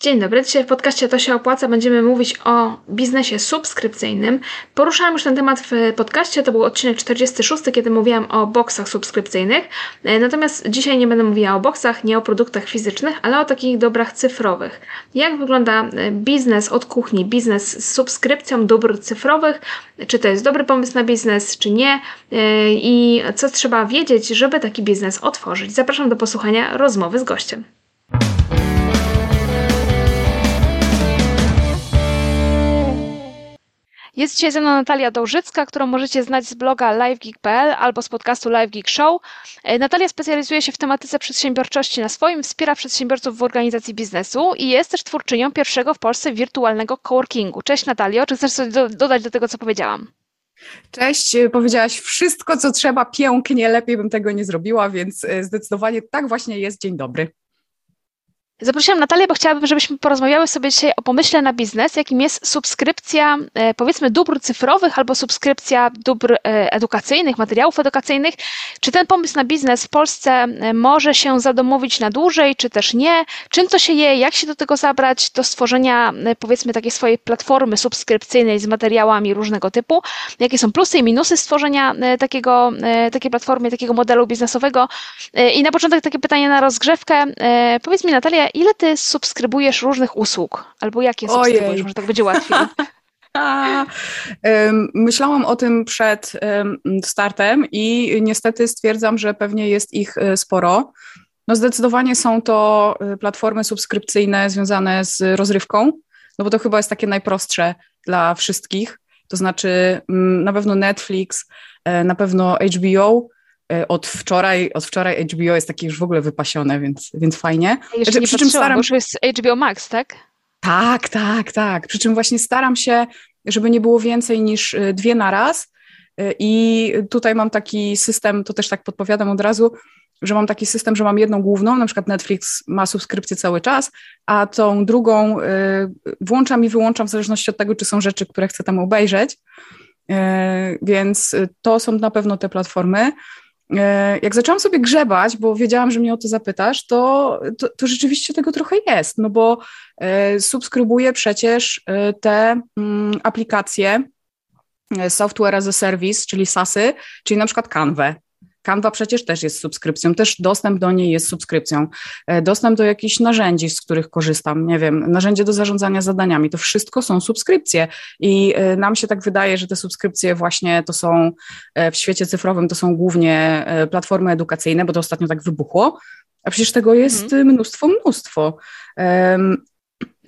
Dzień dobry, dzisiaj w podcaście To się opłaca będziemy mówić o biznesie subskrypcyjnym. Poruszałam już ten temat w podcaście, to był odcinek 46, kiedy mówiłam o boksach subskrypcyjnych. E, natomiast dzisiaj nie będę mówiła o boksach, nie o produktach fizycznych, ale o takich dobrach cyfrowych. Jak wygląda e, biznes od kuchni, biznes z subskrypcją dóbr cyfrowych? Czy to jest dobry pomysł na biznes, czy nie? E, I co trzeba wiedzieć, żeby taki biznes otworzyć? Zapraszam do posłuchania rozmowy z gościem. Jest dzisiaj ze mną Natalia Dołżycka, którą możecie znać z bloga livegeek.pl albo z podcastu Live Geek Show. E, Natalia specjalizuje się w tematyce przedsiębiorczości na swoim, wspiera przedsiębiorców w organizacji biznesu i jest też twórczynią pierwszego w Polsce wirtualnego coworkingu. Cześć Natalio, czy chcesz coś do, dodać do tego, co powiedziałam? Cześć, powiedziałaś wszystko, co trzeba pięknie, lepiej bym tego nie zrobiła, więc e, zdecydowanie tak właśnie jest. Dzień dobry. Zaprosiłam Natalię, bo chciałabym, żebyśmy porozmawiały sobie dzisiaj o pomyśle na biznes, jakim jest subskrypcja, e, powiedzmy, dóbr cyfrowych albo subskrypcja dóbr e, edukacyjnych, materiałów edukacyjnych. Czy ten pomysł na biznes w Polsce e, może się zadomowić na dłużej, czy też nie? Czym to się je? Jak się do tego zabrać? Do stworzenia, powiedzmy, takiej swojej platformy subskrypcyjnej z materiałami różnego typu? Jakie są plusy i minusy stworzenia takiego, takiej platformy, takiego modelu biznesowego? I na początek takie pytanie na rozgrzewkę. Powiedz mi, Natalia, ile ty subskrybujesz różnych usług? Albo jakie Ojej. subskrybujesz? Może tak będzie łatwiej. Myślałam o tym przed startem i niestety stwierdzam, że pewnie jest ich e, sporo. No zdecydowanie są to e, platformy subskrypcyjne związane z rozrywką, no bo to chyba jest takie najprostsze dla wszystkich. To znaczy na pewno Netflix, e, na pewno HBO, od wczoraj, od wczoraj HBO jest takie już w ogóle wypasione, więc, więc fajnie. Ja jeszcze znaczy, nie przy czym staram... bo już jest HBO Max, tak? Tak, tak, tak. Przy czym właśnie staram się, żeby nie było więcej niż e, dwie na raz. E, I tutaj mam taki system, to też tak podpowiadam od razu, że mam taki system, że mam jedną główną, na przykład Netflix ma subskrypcję cały czas, a tą drugą włączam i wyłączam w zależności od tego, czy są rzeczy, które chcę tam obejrzeć. Więc to są na pewno te platformy. E, jak zaczęłam sobie grzebać, bo wiedziałam, że mnie o to zapytasz, to, to, to rzeczywiście tego trochę jest, no bo e, subskrybuję przecież e, te mm, aplikacje Software as a Service, czyli SASy, czyli na przykład Canva. Canva przecież też jest subskrypcją, też dostęp do niej jest subskrypcją. E, dostęp do jakichś narzędzi, z których korzystam, nie wiem, narzędzie do zarządzania zadaniami, to wszystko są subskrypcje i e, nam się tak wydaje, że te subskrypcje właśnie to są e, w świecie cyfrowym to są głównie platformy edukacyjne, bo to ostatnio tak wybuchło, a przecież tego jest mhm. mnóstwo, mnóstwo.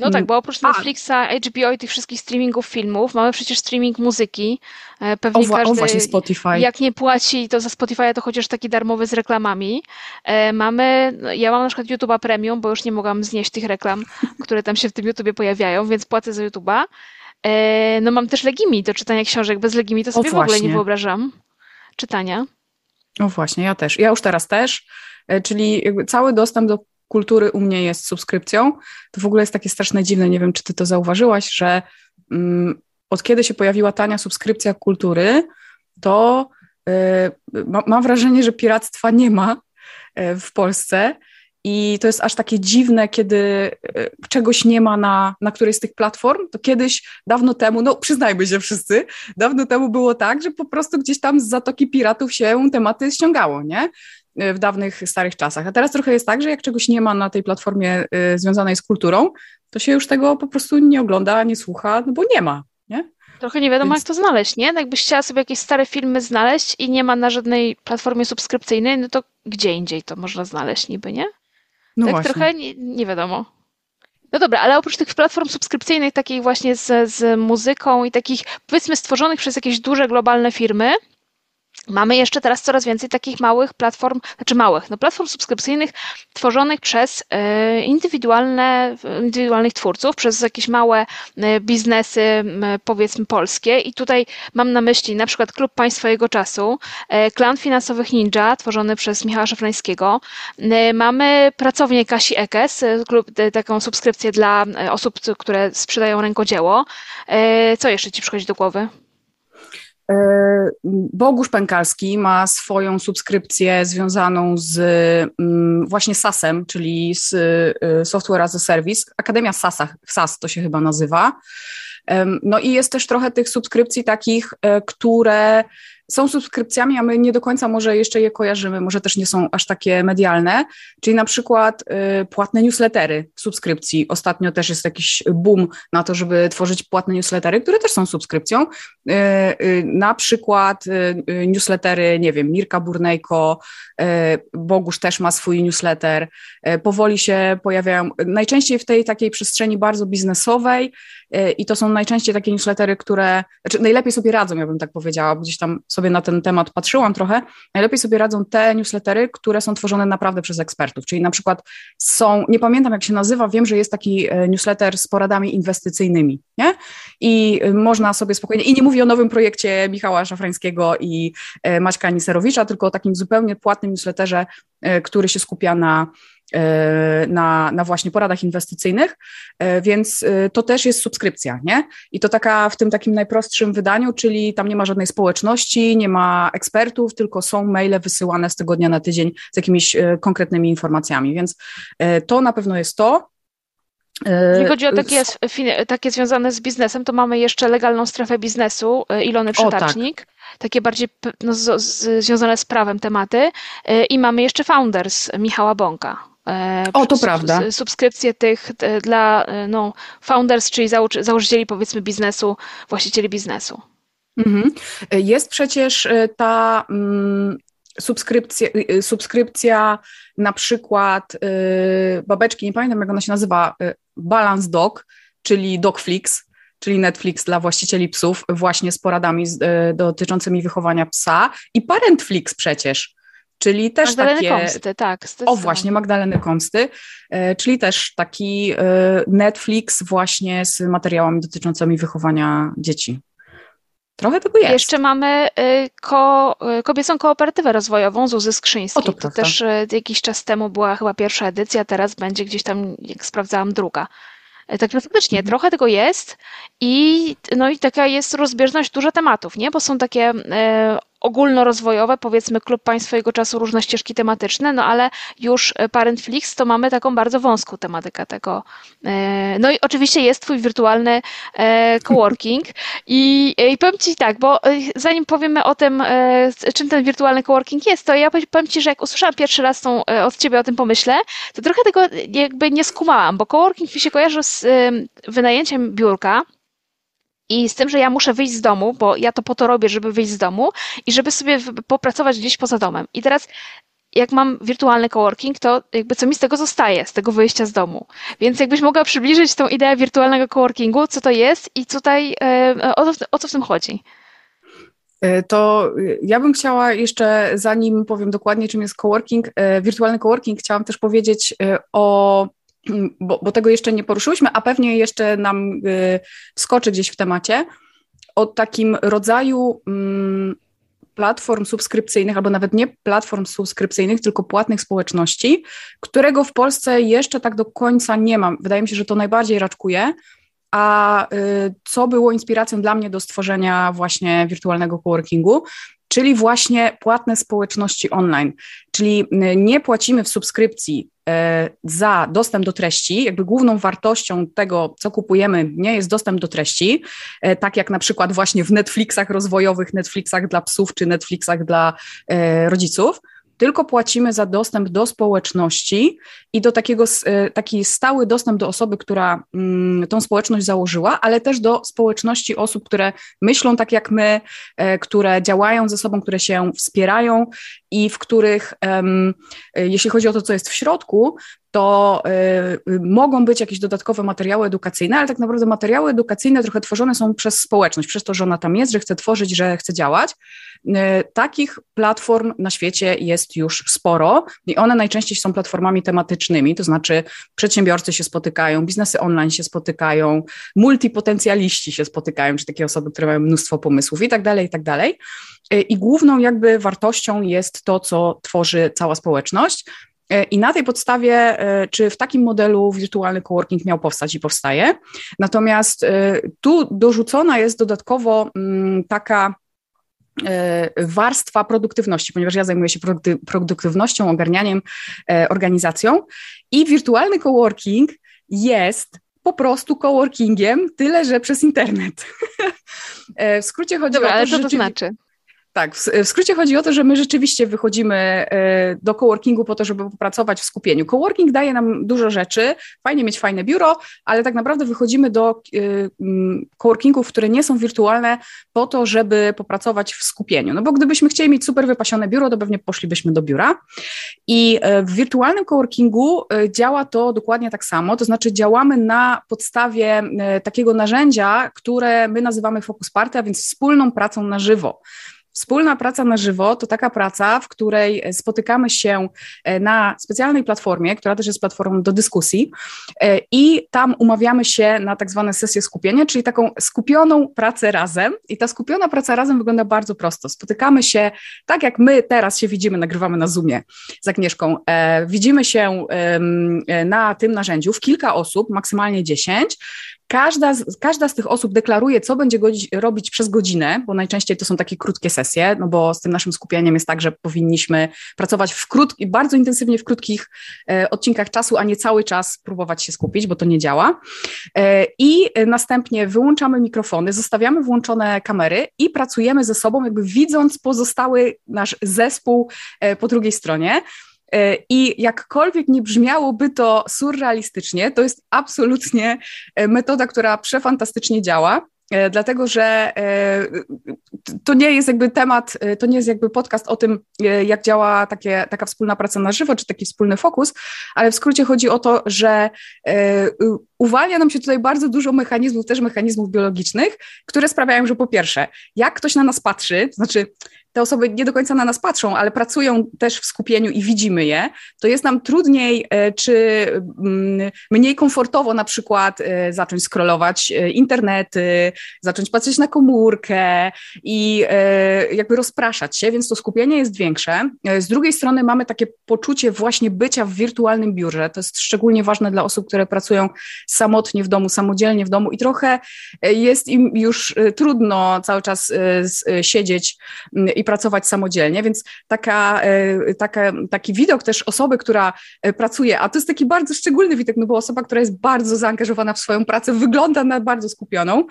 No tak, bo oprócz Netflixa, HBO i tych wszystkich streamingów filmów, mamy przecież streaming muzyki. E, pewnie o, każdy, o właśnie Spotify. Jak nie płaci to za Spotify, to chociaż taki darmowy z reklamami. E, mamy, no, ja mam na przykład YouTube'a Premium, bo już nie mogłam znieść tych reklam, które tam się w tym YouTubie pojawiają, więc płacę za YouTube'a. E, no mam też Legimi do czytania książek. Bez Legimi to sobie w ogóle nie wyobrażam czytania. O właśnie, ja też. Ja już teraz też, czyli cały dostęp do kultury u mnie jest subskrypcją, to w ogóle jest takie straszne dziwne, nie wiem, czy ty to zauważyłaś, że um, od kiedy się pojawiła tania subskrypcja kultury, to y, ma, mam wrażenie, że piractwa nie ma y, w Polsce i to jest aż takie dziwne, kiedy y, czegoś nie ma na, na którejś z tych platform. To kiedyś, dawno temu, no przyznajmy się wszyscy, dawno temu było tak, że po prostu gdzieś tam z Zatoki Piratów się tematy ściągało, nie? W dawnych, starych czasach. A teraz trochę jest tak, że jak czegoś nie ma na tej platformie y, związanej z kulturą, to się już tego po prostu nie ogląda, nie słucha, no bo nie ma, nie? Trochę nie wiadomo, Więc... jak to znaleźć, nie? No jakbyś chciała sobie jakieś stare filmy znaleźć i nie ma na żadnej platformie subskrypcyjnej, no to gdzie indziej to można znaleźć niby, nie? No tak właśnie. trochę nie, nie wiadomo. No dobra, ale oprócz tych platform subskrypcyjnych, takich właśnie z, z muzyką i takich powiedzmy stworzonych przez jakieś duże globalne firmy, Mamy jeszcze teraz coraz więcej takich małych platform, znaczy małych, no platform subskrypcyjnych tworzonych przez e, indywidualne, indywidualnych twórców, przez jakieś małe e, biznesy, powiedzmy polskie. I tutaj mam na myśli na przykład Klub Państwa Jego Czasu, e, Klan Finansowych Ninja, tworzony przez Michała Szafrańskiego. Mamy pracownię Kasi Ekes, klub, taką subskrypcję dla osób, które sprzedają rękodzieło. Co jeszcze Ci przychodzi do głowy? Bogusz Pękalski ma swoją subskrypcję związaną z mm, właśnie SAS-em, czyli z Software as a Service. Akademia SAS, SAS to się chyba nazywa. No i jest też trochę tych subskrypcji takich, e, które są subskrypcjami, a my nie do końca może jeszcze je kojarzymy, może też nie są aż takie medialne, czyli na przykład y, płatne newslettery subskrypcji. Ostatnio też jest jakiś boom na to, żeby tworzyć płatne newslettery, które też są subskrypcją. Y, y, na przykład newslettery, nie wiem, Mirka Burnejko, Bogusz też ma swój newsletter. Powoli się pojawiają, najczęściej w tej takiej przestrzeni bardzo biznesowej i to są najczęściej takie newslettery, które, znaczy najlepiej sobie radzą, ja bym tak powiedziała, bo gdzieś tam sobie na ten temat patrzyłam trochę, najlepiej sobie radzą te newslettery, które są tworzone naprawdę przez ekspertów, czyli na przykład są, nie pamiętam jak się nazywa, wiem, że jest taki e, newsletter z poradami inwestycyjnymi, nie? I e, można sobie spokojnie, i nie mówię o nowym projekcie Michała Szafrańskiego i e, Maćka Niserowicza, tylko o takim zupełnie płatnym newsletterze, który się skupia na E, na, na właśnie poradach inwestycyjnych, e, więc e, to też jest subskrypcja, nie? I to taka w tym takim najprostszym wydaniu, czyli tam nie ma żadnej społeczności, nie ma ekspertów, tylko są maile wysyłane z tygodnia na tydzień z jakimiś konkretnymi informacjami, więc to na pewno jest to. Jeżeli chodzi o takie, takie związane z biznesem, to mamy jeszcze legalną strefę biznesu Ilony Przytacznik. O, tak takie bardziej no, z, z, związane z prawem tematy. I mamy jeszcze Founders Michała Bąka. E, o, to prawda. Subskrypcje tych dla e, no, founders, czyli założycieli powiedzmy biznesu, właścicieli biznesu. Mhm. Jest przecież e, ta mm, subskrypcja, subskrypcja na przykład babeczki, nie pamiętam jak ona się nazywa, Balance Dog, czyli Dogflix, czyli Netflix dla właścicieli psów, właśnie z poradami z, dotyczącymi wychowania psa i Parentflix przecież czyli też Magdaleny takie... Komsty, tak. O właśnie, Magdaleny Komsty, e, czyli też taki e, Netflix właśnie z materiałami dotyczącymi wychowania dzieci. Trochę tego jest. Jeszcze mamy e, ko, kobiecą kooperatywę rozwojową Zuzy Skrzyńskiej. O, to, to też jakiś czas temu była chyba pierwsza edycja, teraz będzie gdzieś tam, jak sprawdzałam, druga. Także faktycznie mhm. trochę tego jest i, no i taka jest rozbieżność dużo tematów, nie? Bo są takie ogólnorozwojowe, powiedzmy klub państwa jego czasu, różne ścieżki tematyczne, no ale już Parentflix to mamy taką bardzo wąską tematykę tego. E, no i oczywiście jest twój wirtualny e, coworking i, i powiem ci tak, bo e, zanim powiemy o tym, czym ten wirtualny coworking jest, to ja powiem ci, że jak usłyszałam pierwszy raz tą, od ciebie o tym pomyśle, to trochę tego jakby nie skumałam, bo coworking mi się kojarzy z wynajęciem biurka, i z tym, że ja muszę wyjść z domu, bo ja to po to robię, żeby wyjść z domu i żeby sobie popracować gdzieś poza domem. I teraz jak mam wirtualny coworking, to jakby co mi z tego zostaje, z tego wyjścia z domu. Więc jakbyś mogła przybliżyć tą ideę wirtualnego coworkingu, co to jest i tutaj e, o, o co w tym chodzi? E, to ja bym chciała jeszcze, zanim powiem dokładnie, czym jest coworking, e, wirtualny coworking, chciałam też powiedzieć o bo, bo, tego jeszcze nie poruszyłyśmy, a pewnie jeszcze nam y, wskoczy gdzieś w temacie, o takim rodzaju mm, platform subskrypcyjnych, albo nawet nie platform subskrypcyjnych, tylko płatnych społeczności, którego w Polsce jeszcze tak do końca nie mam. Wydaje mi się, że to najbardziej raczkuje. A y, co było inspiracją dla mnie do stworzenia właśnie wirtualnego coworkingu? czyli właśnie płatne społeczności online. Czyli y, nie płacimy w subskrypcji za dostęp do treści, jakby główną wartością tego, co kupujemy, nie jest dostęp do treści, e, tak jak na przykład właśnie w Netflixach rozwojowych, Netflixach dla psów czy Netflixach dla e, rodziców, tylko płacimy za dostęp do społeczności i do takiego taki stały dostęp do osoby, która mm, tą społeczność założyła, ale też do społeczności osób, które myślą tak jak my, które działają ze sobą, które się wspierają i w których, jeśli chodzi o to, co jest w środku, to y, mogą być jakieś dodatkowe materiały edukacyjne, ale tak naprawdę materiały edukacyjne trochę tworzone są przez społeczność, przez to, że ona tam jest, że chce tworzyć, że chce działać. Y, takich platform na świecie jest już sporo i one najczęściej są platformami tematycznymi, to znaczy przedsiębiorcy się spotykają, biznesy online się spotykają, multipotencjaliści się spotykają, czy takie osoby, które mają mnóstwo pomysłów i tak dalej, i tak dalej. Y, I główną jakby wartością jest to, co tworzy cała społeczność. Y, I na tej podstawie, y, czy w takim modelu wirtualny coworking miał powstać i powstaje. Natomiast tu dorzucona jest dodatkowo mm, taka warstwa produktywności, ponieważ ja zajmuję się produktywnością, ogarnianiem, organizacją i wirtualny coworking jest po prostu coworkingiem, tyle że przez internet. w skrócie chodzi Dobra, o to, ale co to znaczy? Tak, w, skrócie chodzi o to, że my rzeczywiście wychodzimy e, do coworkingu po to, żeby popracować w skupieniu. Coworking daje nam dużo rzeczy, fajnie mieć fajne biuro, ale tak naprawdę wychodzimy do e, mm, coworkingów, które nie są wirtualne po to, żeby popracować w skupieniu. No bo gdybyśmy chcieli mieć super wypasione biuro, to pewnie poszlibyśmy do biura. I e, w wirtualnym coworkingu działa to dokładnie tak samo, to znaczy działamy na podstawie takiego narzędzia, które my nazywamy Focus Party, a więc wspólną pracą na żywo. Wspólna praca na żywo to taka praca, w której spotykamy się e, na specjalnej platformie, która też jest platformą do dyskusji e, i tam umawiamy się na tak zwane sesje skupienia, czyli taką skupioną pracę razem. I ta skupiona praca razem wygląda bardzo prosto. Spotykamy się tak, jak my teraz się widzimy, nagrywamy na Zoomie z Agnieszką. E, widzimy się na tym narzędziu w kilka osób, maksymalnie 10 Każda z, każda z tych osób deklaruje, co będzie robić przez godzinę, bo najczęściej to są takie krótkie sesje, no bo z tym naszym skupieniem jest tak, że powinniśmy pracować w bardzo intensywnie w krótkich e, odcinkach czasu, a nie cały czas próbować się skupić, bo to nie działa. E, I następnie wyłączamy mikrofony, zostawiamy włączone kamery i pracujemy ze sobą, jakby widząc pozostały nasz zespół e, po drugiej stronie. E, I jakkolwiek nie brzmiałoby to surrealistycznie, to jest absolutnie e, metoda, która przefantastycznie działa. E, dlatego, że to nie jest jakby temat, to nie jest jakby podcast o tym, jak działa takie, taka wspólna praca na żywo, czy taki wspólny fokus, ale w skrócie chodzi o to, że uwalnia nam się tutaj bardzo dużo mechanizmów, też mechanizmów biologicznych, które sprawiają, że po pierwsze, jak ktoś na nas patrzy, to znaczy te osoby nie do końca na nas patrzą, ale pracują też w skupieniu i widzimy je, to jest nam trudniej e, czy mm, mniej komfortowo na przykład e, zacząć scrollować e, internety, zacząć patrzeć na komórkę i jakby rozpraszać się, więc to skupienie jest większe. Z drugiej strony mamy takie poczucie właśnie bycia w wirtualnym biurze. To jest szczególnie ważne dla osób, które pracują samotnie w domu, samodzielnie w domu i trochę jest im już trudno cały czas siedzieć mm, i pracować samodzielnie, więc taka, e, taka, taki widok też osoby, która e, pracuje, a to jest taki bardzo szczególny widok, no bo osoba, która jest bardzo zaangażowana w swoją pracę, wygląda na bardzo skupioną,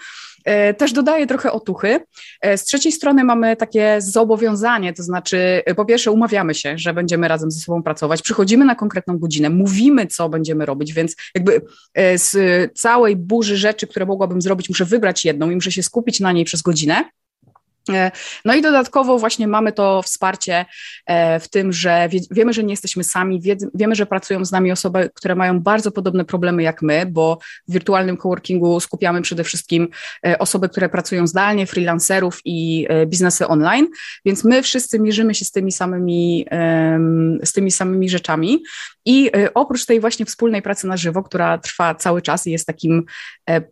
e, też dodaje trochę otuchy. Z trzeciej strony mamy takie zobowiązanie, to znaczy po pierwsze umawiamy się, że będziemy razem ze sobą pracować, przychodzimy na konkretną godzinę, mówimy, co będziemy robić, więc jakby z całej burzy rzeczy, które mogłabym zrobić, muszę wybrać jedną i muszę się skupić na niej przez godzinę. E, no i dodatkowo właśnie mamy to wsparcie e, w tym, że wiemy, że nie jesteśmy sami, wiemy, że pracują z nami osoby, które mają bardzo podobne problemy jak my, bo w wirtualnym coworkingu skupiamy przede wszystkim e, osoby, które pracują zdalnie, freelancerów i biznesy online, więc my wszyscy mierzymy się z tymi samymi, z tymi samymi rzeczami. I oprócz tej właśnie wspólnej pracy na żywo, która trwa cały czas i jest takim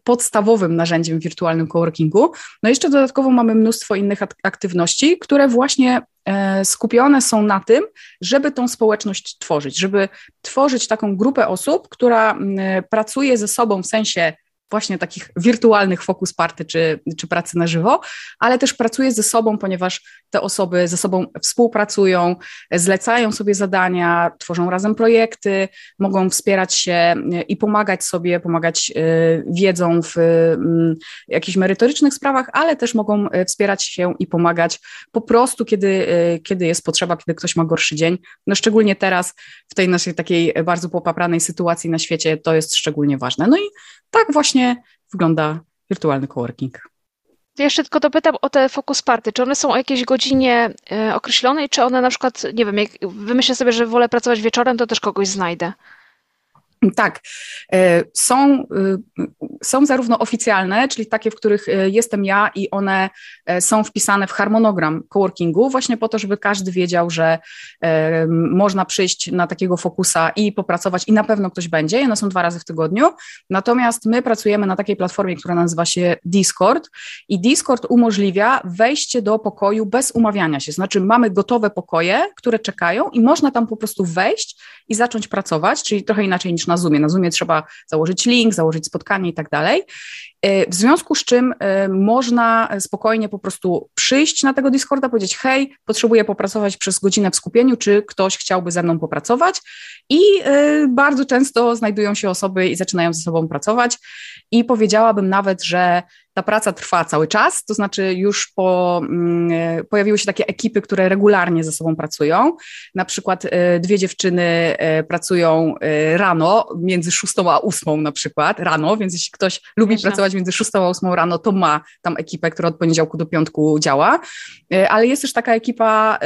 podstawowym narzędziem w wirtualnym coworkingu, no jeszcze dodatkowo mamy mnóstwo innych innych aktywności, które właśnie e, skupione są na tym, żeby tą społeczność tworzyć, żeby tworzyć taką grupę osób, która pracuje ze sobą w sensie właśnie takich wirtualnych fokus party czy, czy pracy na żywo, ale też pracuje ze sobą, ponieważ te osoby ze sobą współpracują, zlecają sobie zadania, tworzą razem projekty, mogą wspierać się e, i pomagać sobie, pomagać e, wiedzą w mm, jakichś merytorycznych sprawach, ale też mogą e, wspierać się i pomagać po prostu, kiedy, kiedy jest potrzeba, kiedy ktoś ma gorszy dzień. No szczególnie teraz, w tej naszej takiej bardzo popapranej sytuacji na świecie, to jest szczególnie ważne. No i tak właśnie wygląda wirtualny coworking. Jeszcze tylko dopytam o te focus party. Czy one są o jakiejś godzinie e, określonej, czy one na przykład, nie wiem, jak wymyślę sobie, że wolę pracować wieczorem, to też kogoś znajdę? Tak, e, są, e, są zarówno oficjalne, czyli takie, w których e, jestem ja i one są wpisane w harmonogram coworkingu, właśnie po to, żeby każdy wiedział, że można przyjść na takiego fokusa i popracować i na pewno ktoś będzie. One są dwa razy w tygodniu. Natomiast my pracujemy na takiej platformie, która nazywa się Discord i Discord umożliwia wejście do pokoju bez umawiania się. Znaczy mamy gotowe pokoje, które czekają i można tam po prostu wejść i zacząć pracować, czyli trochę inaczej niż na Zoomie. Na Zoomie trzeba założyć link, założyć spotkanie i tak dalej. w związku z czym można spokojnie po prostu przyjść na tego Discorda, powiedzieć: Hej, potrzebuję popracować przez godzinę w skupieniu, czy ktoś chciałby ze mną popracować? I bardzo często znajdują się osoby i zaczynają ze sobą pracować. I powiedziałabym nawet, że ta praca trwa cały czas, to znaczy już po, mm, pojawiły się takie ekipy, które regularnie ze sobą pracują. Na przykład e, dwie dziewczyny e, pracują e, rano, między 6 a 8 na przykład, rano, więc jeśli ktoś lubi pracować między 6 a 8 rano, to ma tam ekipę, która od poniedziałku do piątku działa. Ale jest też taka ekipa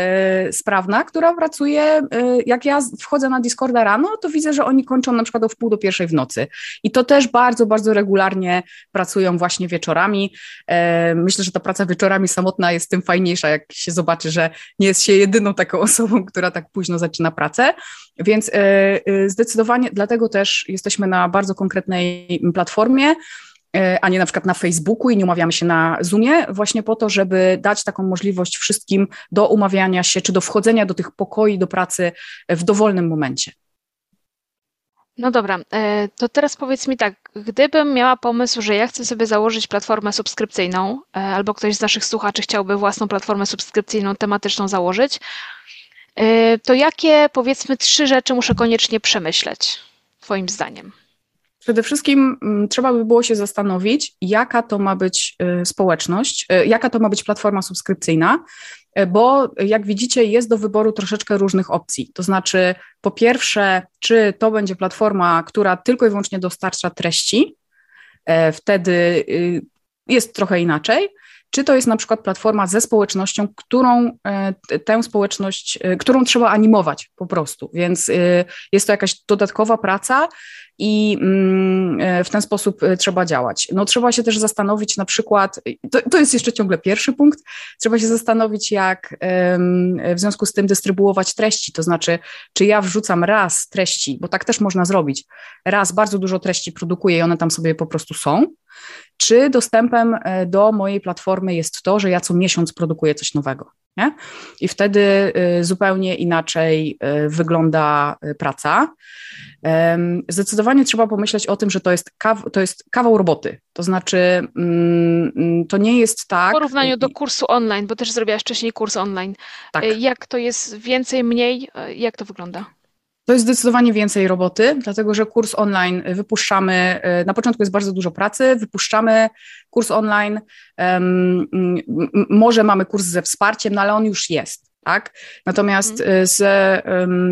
sprawna, która pracuje, jak ja wchodzę na Discorda rano, to widzę, że oni kończą na przykład o wpół do pierwszej w nocy. I to też bardzo, bardzo regularnie pracują właśnie wieczorami wieczorami. E, myślę, że ta praca wieczorami samotna jest tym fajniejsza, jak się zobaczy, że nie jest się jedyną taką osobą, która tak późno zaczyna pracę. Więc e, e, zdecydowanie dlatego też jesteśmy na bardzo konkretnej platformie a nie na przykład na Facebooku i nie umawiamy się na Zoomie, właśnie po to, żeby dać taką możliwość wszystkim do umawiania się, czy do wchodzenia do tych pokoi do pracy w dowolnym momencie. No dobra, e, to teraz powiedz mi tak, gdybym miała pomysł, że ja chcę sobie założyć platformę subskrypcyjną, e, albo ktoś z naszych słuchaczy chciałby własną platformę subskrypcyjną tematyczną założyć, e, to jakie powiedzmy trzy rzeczy muszę koniecznie przemyśleć, Twoim zdaniem? Przede wszystkim mm, trzeba by było się zastanowić, jaka to ma być społeczność, jaka to ma być platforma subskrypcyjna, bo jak widzicie, jest do wyboru troszeczkę różnych opcji. To znaczy, po pierwsze, czy to będzie platforma, która tylko i wyłącznie dostarcza treści, e, wtedy y, jest trochę inaczej. Czy to jest na przykład platforma ze społecznością, którą e, tę społeczność, którą trzeba animować po prostu. Więc jest to jakaś dodatkowa praca i mm, e, w ten sposób e, trzeba działać. No, trzeba się też zastanowić na przykład, to, to jest jeszcze ciągle pierwszy punkt, trzeba się zastanowić, jak w związku z tym dystrybuować treści, to znaczy, czy ja wrzucam raz treści, bo tak też można zrobić, raz bardzo dużo treści produkuję i one tam sobie po prostu są, czy dostępem e, do mojej platformy jest to, że ja co miesiąc produkuję coś nowego. Nie? I wtedy zupełnie inaczej wygląda praca. Zdecydowanie trzeba pomyśleć o tym, że to jest, kaw, to jest kawał roboty. To znaczy, mm, mm, to nie jest tak. W porównaniu do kursu online, bo też zrobiłaś wcześniej kurs online. Tak. E, jak to jest więcej, mniej? E, jak to wygląda? To jest zdecydowanie więcej roboty, dlatego że kurs online wypuszczamy. E, na początku jest bardzo dużo pracy, wypuszczamy kurs online. Może mamy kurs ze wsparciem, no ale on już jest tak? Natomiast mhm. z,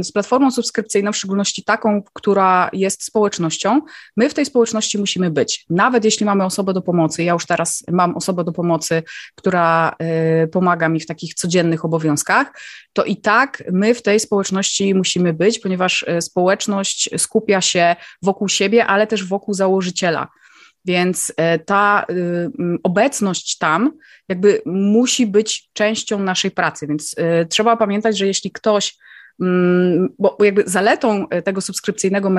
z platformą subskrypcyjną, w szczególności taką, która jest społecznością, my w tej społeczności musimy być. Nawet jeśli mamy osobę do pomocy, ja już teraz mam osobę do pomocy, która y, pomaga mi w takich codziennych obowiązkach, to i tak my w tej społeczności musimy być, ponieważ y, społeczność skupia się wokół siebie, ale też wokół założyciela. Więc e, ta y, obecność tam jakby musi być częścią naszej pracy, więc e, trzeba pamiętać, że jeśli ktoś, bo jakby zaletą e, tego subskrypcyjnego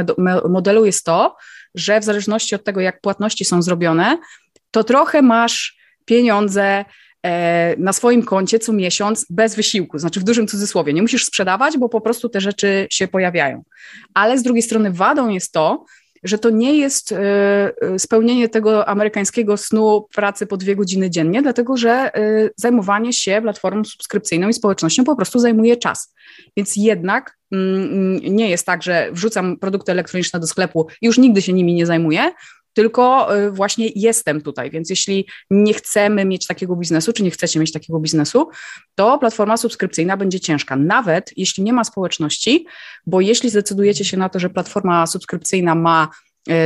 modelu jest to, że w zależności od tego, jak płatności są zrobione, to trochę masz pieniądze na swoim koncie co miesiąc bez wysiłku, znaczy w dużym cudzysłowie. Nie musisz sprzedawać, bo po prostu te rzeczy się pojawiają. Ale z drugiej strony wadą jest to, że to nie jest e, e, spełnienie tego amerykańskiego snu pracy po dwie godziny dziennie, dlatego że e, zajmowanie się platformą subskrypcyjną i społecznością po prostu zajmuje czas. Więc jednak mm, nie jest tak, że wrzucam produkty elektroniczne do sklepu i już nigdy się nimi nie zajmuję, tylko y, właśnie jestem tutaj. Więc jeśli nie chcemy mieć takiego biznesu, czy nie chcecie mieć takiego biznesu, to platforma subskrypcyjna będzie ciężka, nawet jeśli nie ma społeczności, bo jeśli zdecydujecie się na to, że platforma subskrypcyjna ma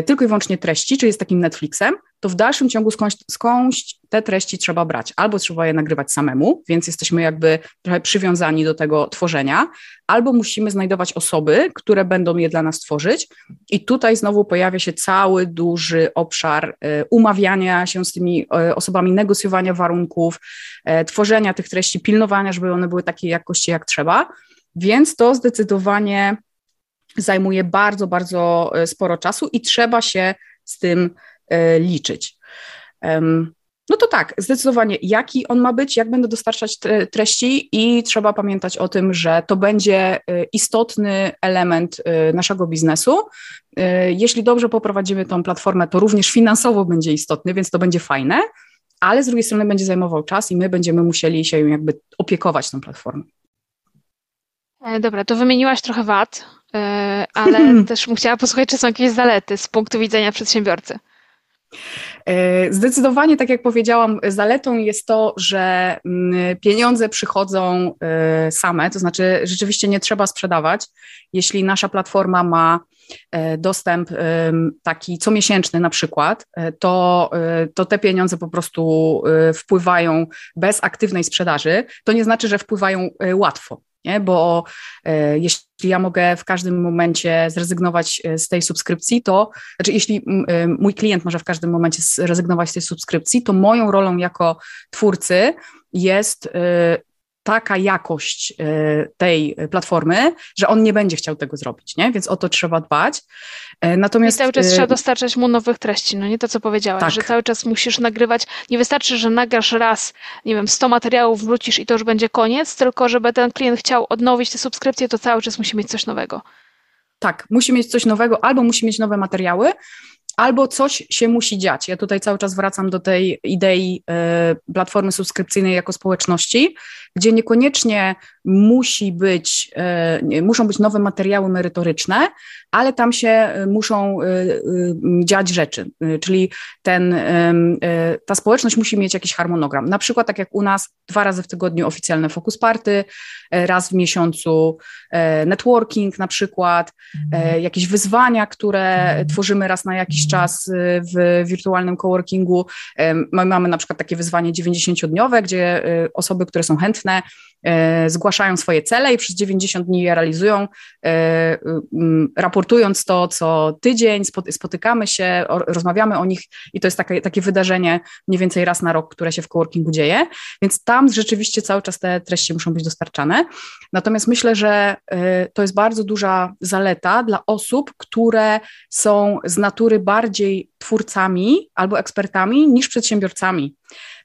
tylko i wyłącznie treści, czy jest takim Netflixem, to w dalszym ciągu skądś, skądś te treści trzeba brać. Albo trzeba je nagrywać samemu, więc jesteśmy jakby trochę przywiązani do tego tworzenia, albo musimy znajdować osoby, które będą je dla nas tworzyć. I tutaj znowu pojawia się cały duży obszar y, umawiania się z tymi y, osobami, negocjowania warunków, tworzenia tych treści, pilnowania, żeby one były takiej jakości jak trzeba. Więc to zdecydowanie zajmuje bardzo, bardzo sporo czasu i trzeba się z tym liczyć. no to tak, zdecydowanie jaki on ma być, jak będę dostarczać treści i trzeba pamiętać o tym, że to będzie y, istotny element naszego biznesu. Jeśli dobrze poprowadzimy tą platformę, to również finansowo będzie istotny, więc to będzie fajne, ale z drugiej strony będzie zajmował czas i my będziemy musieli się jakby opiekować tą platformą. E, dobra, to wymieniłaś trochę wad, e, ale też bym chciała posłuchać, czy są jakieś zalety z punktu widzenia przedsiębiorcy. E, zdecydowanie, tak jak powiedziałam, zaletą jest to, że mm, pieniądze przychodzą e, same, to znaczy rzeczywiście nie trzeba sprzedawać. Jeśli nasza platforma ma e, dostęp taki comiesięczny na przykład, to, to te pieniądze po prostu wpływają bez aktywnej sprzedaży. To nie znaczy, że wpływają łatwo nie? bo e, jeśli ja mogę w każdym momencie zrezygnować e, z tej subskrypcji, to znaczy jeśli e, mój klient może w każdym momencie zrezygnować z tej subskrypcji, to moją rolą jako twórcy jest taka jakość e, tej platformy, że on nie będzie chciał tego zrobić, nie? Więc o to trzeba dbać. E, natomiast... I cały czas e, trzeba dostarczać mu nowych treści, no nie to, co powiedziałaś, tak. że cały czas musisz nagrywać, nie wystarczy, że nagrasz raz, nie wiem, 100 materiałów, wrócisz i to już będzie koniec, tylko żeby ten klient chciał odnowić te subskrypcje, to cały czas musi mieć coś nowego. Tak, musi mieć coś nowego, albo musi mieć nowe materiały, albo coś się musi dziać. Ja tutaj cały czas wracam do tej idei y, platformy subskrypcyjnej jako społeczności, gdzie niekoniecznie musi być, y, muszą być nowe materiały merytoryczne, ale tam się y, muszą dziać rzeczy, czyli ten, ta społeczność musi mieć jakiś harmonogram. Na przykład tak jak u nas, dwa razy w tygodniu oficjalne focus party, raz w miesiącu networking na przykład, mhm. jakieś wyzwania, które tworzymy raz na jakiś czas y, w wirtualnym coworkingu. My mamy na przykład takie wyzwanie 90-dniowe, gdzie y, osoby, które są chętne, E, zgłaszają swoje cele i przez 90 dni je realizują, raportując to co tydzień, spotykamy się, rozmawiamy o nich i to jest takie, takie wydarzenie mniej więcej raz na rok, które się w coworkingu dzieje, więc tam rzeczywiście cały czas te treści muszą być dostarczane. Natomiast myślę, że to jest bardzo duża zaleta dla osób, które są z natury bardziej twórcami albo ekspertami niż przedsiębiorcami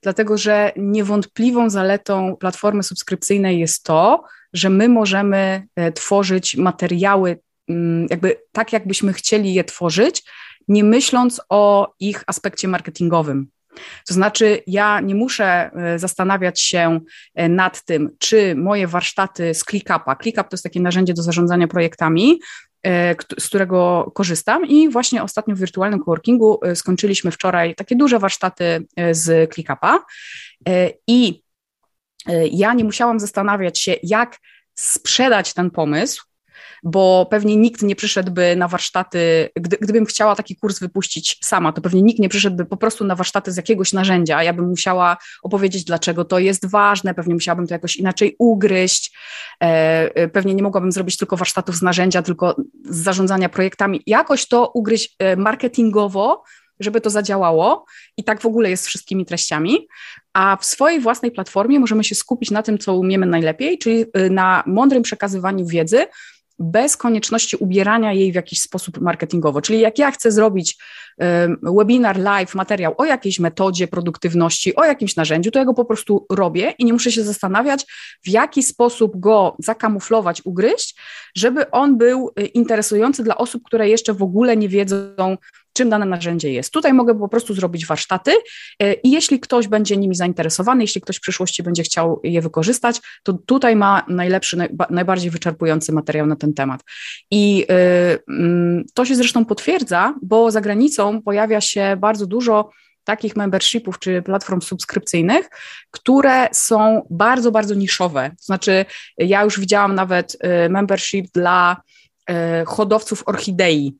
dlatego że niewątpliwą zaletą platformy subskrypcyjnej jest to, że my możemy e, tworzyć materiały mm, jakby tak, jakbyśmy chcieli je tworzyć, nie myśląc o ich aspekcie marketingowym. To znaczy, ja nie muszę e, zastanawiać się e, nad tym, czy moje warsztaty z ClickUpa, ClickUp to jest takie narzędzie do zarządzania projektami, z którego korzystam. I właśnie ostatnio w wirtualnym coworkingu e, skończyliśmy wczoraj takie duże warsztaty e, z ClickUpa. I ja nie musiałam zastanawiać się, jak sprzedać ten pomysł, bo pewnie nikt nie przyszedłby na warsztaty, gdy, gdybym chciała taki kurs wypuścić sama, to pewnie nikt nie przyszedłby po prostu na warsztaty z jakiegoś narzędzia. Ja bym musiała opowiedzieć, dlaczego to jest ważne, pewnie musiałabym to jakoś inaczej ugryźć, e, e pewnie nie mogłabym zrobić tylko warsztatów z narzędzia, tylko z zarządzania projektami. Jakoś to ugryźć e, marketingowo, żeby to zadziałało i tak w ogóle jest z wszystkimi treściami, a w swojej własnej platformie możemy się skupić na tym, co umiemy najlepiej, czyli na mądrym przekazywaniu wiedzy, bez konieczności ubierania jej w jakiś sposób marketingowo. Czyli jak ja chcę zrobić webinar, live, materiał o jakiejś metodzie produktywności, o jakimś narzędziu, to ja go po prostu robię i nie muszę się zastanawiać, w jaki sposób go zakamuflować, ugryźć, żeby on był y, interesujący dla osób, które jeszcze w ogóle nie wiedzą, czym dane narzędzie jest. Tutaj mogę po prostu zrobić warsztaty y, i jeśli ktoś będzie nimi zainteresowany, jeśli ktoś w przyszłości będzie chciał je wykorzystać, to tutaj ma najlepszy, najbardziej wyczerpujący materiał na ten temat. I y, mm, to się zresztą potwierdza, bo za granicą pojawia się bardzo dużo takich membershipów czy platform subskrypcyjnych, które są bardzo, bardzo niszowe. To znaczy, ja już widziałam nawet membership dla hodowców orchidei,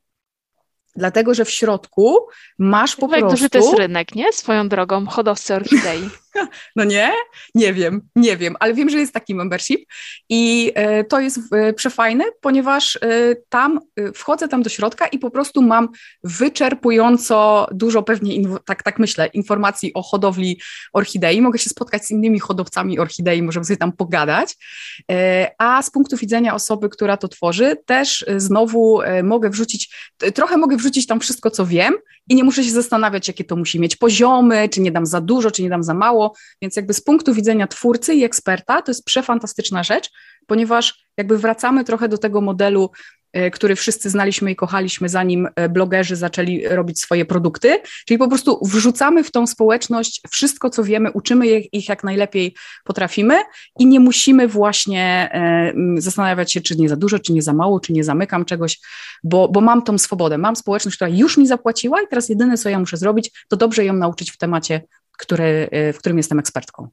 Dlatego, że w środku masz po prostu... duży to jest rynek, nie? Swoją drogą, hodowcy orchidei. No nie? Nie wiem, nie wiem, ale wiem, że jest taki membership i e, to jest e, przefajne, ponieważ e, tam wchodzę tam do środka i po prostu mam wyczerpująco dużo pewnie, tak, tak myślę, informacji o hodowli orchidei. Mogę się spotkać z innymi hodowcami orchidei, możemy sobie tam pogadać. A z punktu widzenia osoby, która to tworzy, też znowu mogę wrzucić, trochę mogę wrzucić tam wszystko, co wiem, i nie muszę się zastanawiać, jakie to musi mieć poziomy, czy nie dam za dużo, czy nie dam za mało. Więc jakby z punktu widzenia twórcy i eksperta to jest przefantastyczna rzecz, ponieważ jakby wracamy trochę do tego modelu który wszyscy znaliśmy i kochaliśmy, zanim e, blogerzy zaczęli robić swoje produkty. Czyli po prostu wrzucamy w tą społeczność wszystko, co wiemy, uczymy ich jak najlepiej potrafimy i nie musimy właśnie e, zastanawiać się, czy nie za dużo, czy nie za mało, czy nie zamykam czegoś, bo, bo mam tą swobodę. Mam społeczność, która już mi zapłaciła i teraz jedyne, co ja muszę zrobić, to dobrze ją nauczyć w temacie, który, w którym jestem ekspertką.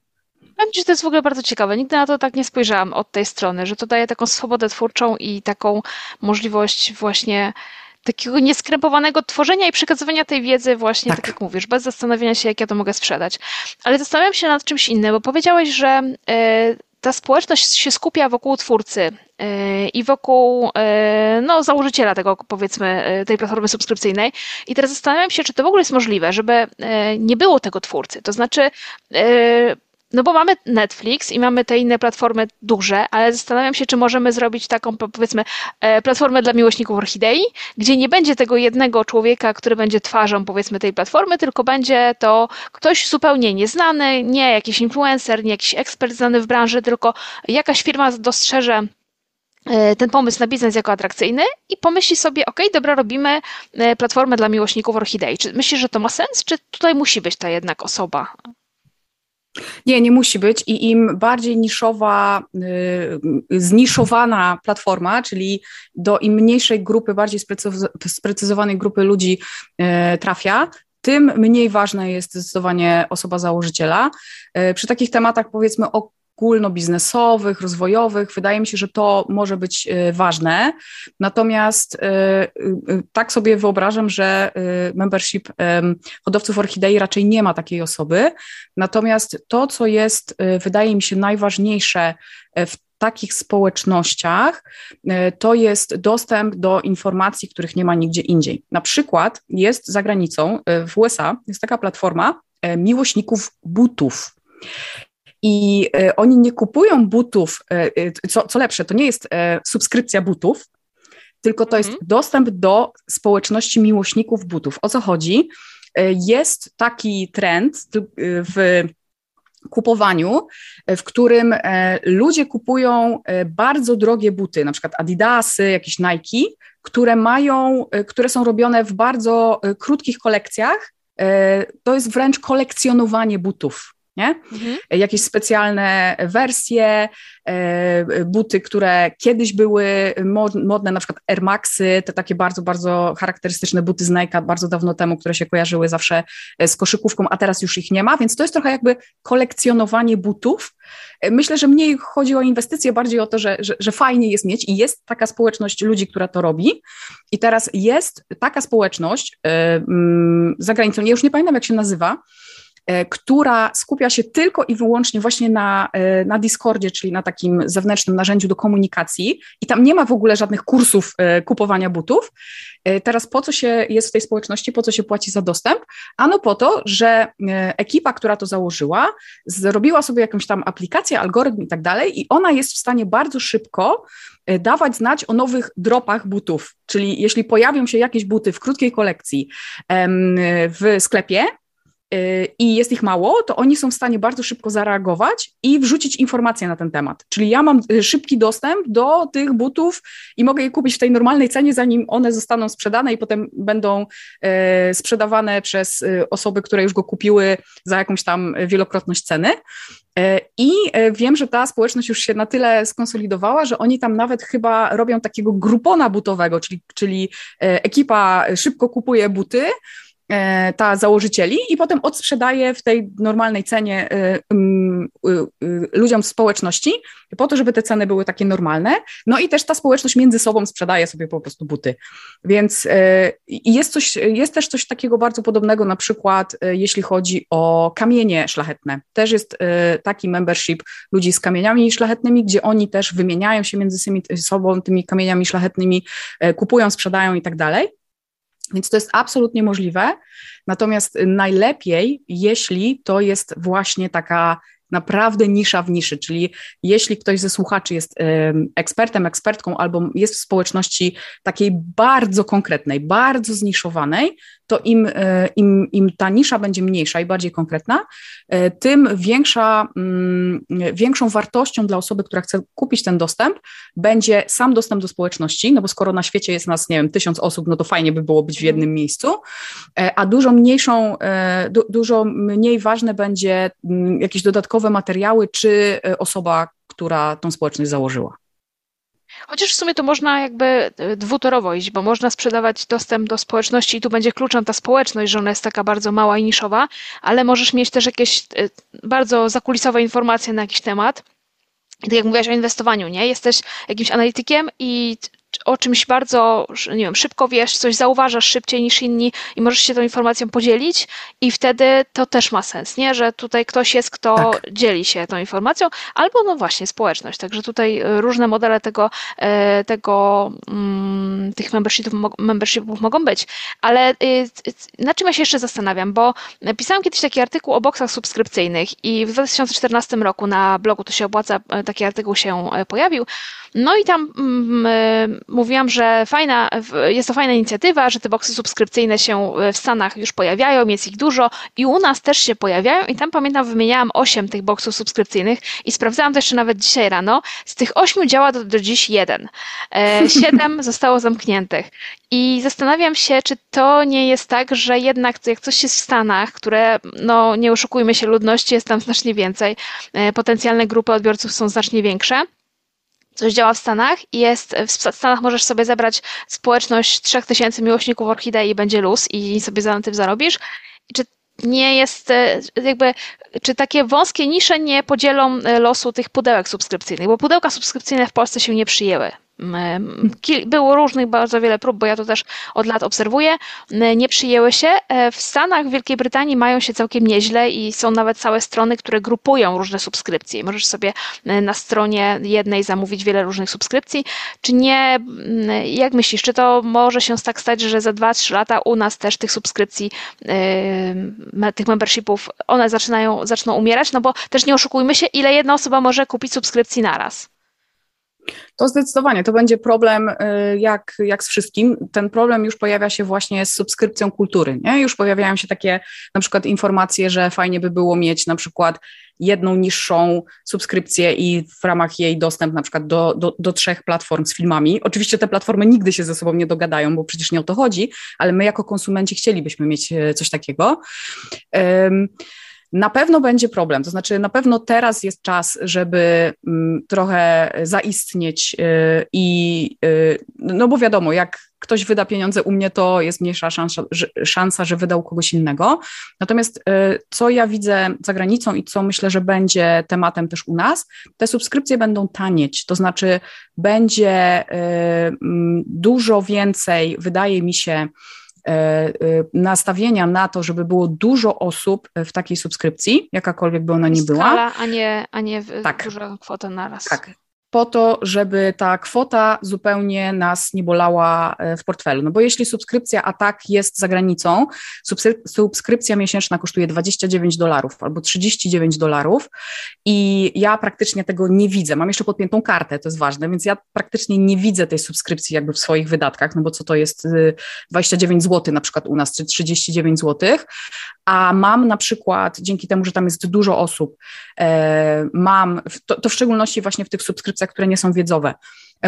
Powiem Ci, że to jest w ogóle bardzo ciekawe. Nigdy na to tak nie spojrzałam od tej strony, że to daje taką swobodę twórczą i taką możliwość właśnie takiego nieskrępowanego tworzenia i przekazywania tej wiedzy właśnie, tak. tak. jak mówisz, bez zastanowienia się, jak ja to mogę sprzedać. Ale zastanawiam się nad czymś innym, bo powiedziałeś, że y, ta społeczność się skupia wokół twórcy y, i wokół y, no, założyciela tego, powiedzmy, tej platformy subskrypcyjnej. I teraz zastanawiam się, czy to w ogóle jest możliwe, żeby nie było tego twórcy. To znaczy, no bo mamy Netflix i mamy te inne platformy duże, ale zastanawiam się, czy możemy zrobić taką, powiedzmy, e, platformę dla miłośników orchidei, gdzie nie będzie tego jednego człowieka, który będzie twarzą, powiedzmy, tej platformy, tylko będzie to ktoś zupełnie nieznany, nie jakiś influencer, nie jakiś ekspert znany w branży, tylko jakaś firma dostrzeże e, ten pomysł na biznes jako atrakcyjny i pomyśli sobie, ok, dobra, robimy e, platformę dla miłośników orchidei. Czy myślisz, że to ma sens, czy tutaj musi być ta jednak osoba? Nie, nie musi być i im bardziej niszowa, y, zniszowana platforma, czyli do im mniejszej grupy, bardziej sprecyzowanej grupy ludzi y, trafia, tym mniej ważna jest zdecydowanie osoba założyciela. Y, przy takich tematach powiedzmy o ogólnobiznesowych, rozwojowych. Wydaje mi się, że to może być y, ważne. Natomiast y, y, tak sobie wyobrażam, że membership hodowców orchidei raczej nie ma takiej osoby. Natomiast to, co jest, wydaje mi się, najważniejsze w takich społecznościach, to jest dostęp do informacji, których nie ma nigdzie indziej. Na przykład jest za granicą, w USA, jest taka platforma miłośników butów. I e, oni nie kupują butów, e, e, co, co lepsze, to nie jest subskrypcja butów, tylko to jest mhm. dostęp do społeczności miłośników butów. O co chodzi? Jest taki trend w kupowaniu, w którym ludzie kupują bardzo drogie buty, na przykład Adidasy, jakieś Nike, które mają, które są robione w bardzo krótkich kolekcjach. To jest wręcz kolekcjonowanie butów nie? Mhm. Jakieś specjalne wersje, e, buty, które kiedyś były modne, na przykład Air Maxy, te takie bardzo, bardzo charakterystyczne buty z Nike bardzo dawno temu, które się kojarzyły zawsze e, z koszykówką, a teraz już ich nie ma, więc to jest trochę jakby kolekcjonowanie butów. E, myślę, że mniej chodzi o inwestycje, bardziej o to, że, że, że fajnie jest mieć i jest taka społeczność ludzi, która to robi. I teraz jest taka społeczność yy, za granicą, ja już nie pamiętam jak się nazywa, E, która skupia się tylko i wyłącznie właśnie na, e, na Discordzie, czyli na takim zewnętrznym narzędziu do komunikacji i tam nie ma w ogóle żadnych kursów e, kupowania butów. Teraz po co się jest w tej społeczności, po co się płaci za dostęp? Ano po to, że ekipa, która to założyła, zrobiła sobie jakąś tam aplikację, algorytm i tak dalej i ona jest w stanie bardzo szybko dawać znać o nowych dropach butów. Czyli jeśli pojawią się jakieś buty w krótkiej kolekcji w sklepie, i jest ich mało, to oni są w stanie bardzo szybko zareagować i wrzucić informacje na ten temat. Czyli ja mam y, szybki dostęp do tych butów i mogę je kupić w tej normalnej cenie, zanim one zostaną sprzedane i potem będą y, sprzedawane przez osoby, które już go kupiły za jakąś tam wielokrotność ceny. I wiem, że ta społeczność już się na tyle skonsolidowała, że oni tam nawet chyba robią takiego grupona butowego, czyli, czyli ekipa szybko kupuje buty, ta założycieli i potem odsprzedaje w tej normalnej cenie e, ludziom z społeczności, po to, żeby te ceny były takie normalne. No i też ta społeczność między sobą sprzedaje sobie po prostu buty. Więc e, jest, coś, jest też coś takiego bardzo podobnego, na przykład jeśli chodzi o kamienie szlachetne. Też jest taki membership ludzi z kamieniami szlachetnymi, gdzie oni też wymieniają się między sobą tymi kamieniami szlachetnymi, kupują, sprzedają i tak dalej. Więc to jest absolutnie możliwe. Natomiast najlepiej, jeśli to jest właśnie taka naprawdę nisza w niszy, czyli jeśli ktoś ze słuchaczy jest ekspertem, ekspertką albo jest w społeczności takiej bardzo konkretnej, bardzo zniszowanej, to im, im, im ta nisza będzie mniejsza i bardziej konkretna, tym większa, mm, większą wartością dla osoby, która chce kupić ten dostęp, będzie sam dostęp do społeczności, no bo skoro na świecie jest nas, nie wiem, tysiąc osób, no to fajnie by było być w jednym miejscu, a dużo mniejszą, du, dużo mniej ważne będzie mm, jakieś dodatkowe materiały, czy osoba, która tą społeczność założyła. Chociaż w sumie to można jakby e, dwutorowo iść, bo można sprzedawać dostęp do społeczności i tu będzie kluczem ta społeczność, że ona jest taka bardzo mała i niszowa, ale możesz mieć też jakieś e, bardzo zakulisowe informacje na jakiś temat. Tak jak mówiłaś o inwestowaniu, nie? Jesteś jakimś analitykiem i o czymś bardzo, nie wiem, szybko wiesz, coś zauważasz szybciej niż inni i możesz się tą informacją podzielić i wtedy to też ma sens, nie? Że tutaj ktoś jest, kto tak. dzieli się tą informacją, albo no właśnie społeczność. Także tutaj e, różne modele tego, e, tego mm, tych membershipów, membershipów mogą być. Ale e, na czym ja się jeszcze zastanawiam, bo pisałam kiedyś taki artykuł o boksach subskrypcyjnych i w 2014 roku na blogu to się opłaca, taki artykuł się pojawił. No i tam mm, mówiłam, że fajna, jest to fajna inicjatywa, że te boksy subskrypcyjne się e, w Stanach już pojawiają, jest ich dużo i u nas też się pojawiają i tam pamiętam wymieniałam osiem tych boksów subskrypcyjnych i sprawdzałam to jeszcze nawet dzisiaj rano. Z tych ośmiu działa do, do dziś jeden. E, siedem zostało zamkniętych. I zastanawiam się, czy to nie jest tak, że jednak jak coś jest w Stanach, które, no nie oszukujmy się, ludności jest tam znacznie więcej, e, potencjalne grupy odbiorców są znacznie większe, coś działa w Stanach i jest, w Stanach możesz sobie zebrać społeczność 3000 miłośników orchidei i będzie luz i sobie na tym zarobisz. I czy nie jest e, jakby, czy takie wąskie nisze nie podzielą e, losu tych pudełek subskrypcyjnych, bo pudełka subskrypcyjne w Polsce się nie przyjęły. Było różnych bardzo wiele prób, bo ja to też od lat obserwuję. Nie przyjęły się. E, w Stanach, w Wielkiej Brytanii mają się całkiem nieźle i są nawet całe strony, które grupują różne subskrypcje. Możesz sobie na stronie jednej zamówić wiele różnych subskrypcji. Czy nie, jak myślisz, czy to może się tak stać, że za 2-3 lata u nas też tych subskrypcji, tych membershipów, one zaczynają, zaczną umierać? No bo też nie oszukujmy się, ile jedna osoba może kupić subskrypcji naraz. To zdecydowanie, to będzie problem y, jak, jak z wszystkim. Ten problem już pojawia się właśnie z subskrypcją kultury. Nie? Już pojawiają się takie na przykład informacje, że fajnie by było mieć na przykład jedną niższą subskrypcję i w ramach jej dostęp na przykład do, do, do trzech platform z filmami. Oczywiście te platformy nigdy się ze sobą nie dogadają, bo przecież nie o to chodzi, ale my jako konsumenci chcielibyśmy mieć e, coś takiego. Um, na pewno będzie problem, to znaczy na pewno teraz jest czas, żeby mm, trochę zaistnieć y, i y, no bo wiadomo, jak ktoś wyda pieniądze u mnie, to jest mniejsza szansa, szansa, że wyda u kogoś innego. Natomiast y, co ja widzę za granicą i co myślę, że będzie tematem też u nas, te subskrypcje będą tanieć, to znaczy będzie mm, dużo więcej, wydaje mi się, nastawienia na to, żeby było dużo osób w takiej subskrypcji, jakakolwiek by ona nie była. Skala, a nie, a nie tak. duża kwota naraz. Tak, po to, żeby ta kwota zupełnie nas nie bolała e, w portfelu. No bo jeśli subskrypcja a tak jest za granicą, subskrypcja miesięczna kosztuje 29 dolarów albo 39 dolarów i ja praktycznie tego nie widzę. Mam jeszcze podpiętą kartę, to jest ważne, więc ja praktycznie nie widzę tej subskrypcji jakby w swoich wydatkach, no bo co to jest 29 y, zł na przykład u nas, czy 39 zł, a mam na przykład, dzięki temu, że tam jest dużo osób, e, mam, to, to w szczególności właśnie w tych subskrypcjach, które nie są wiedzowe,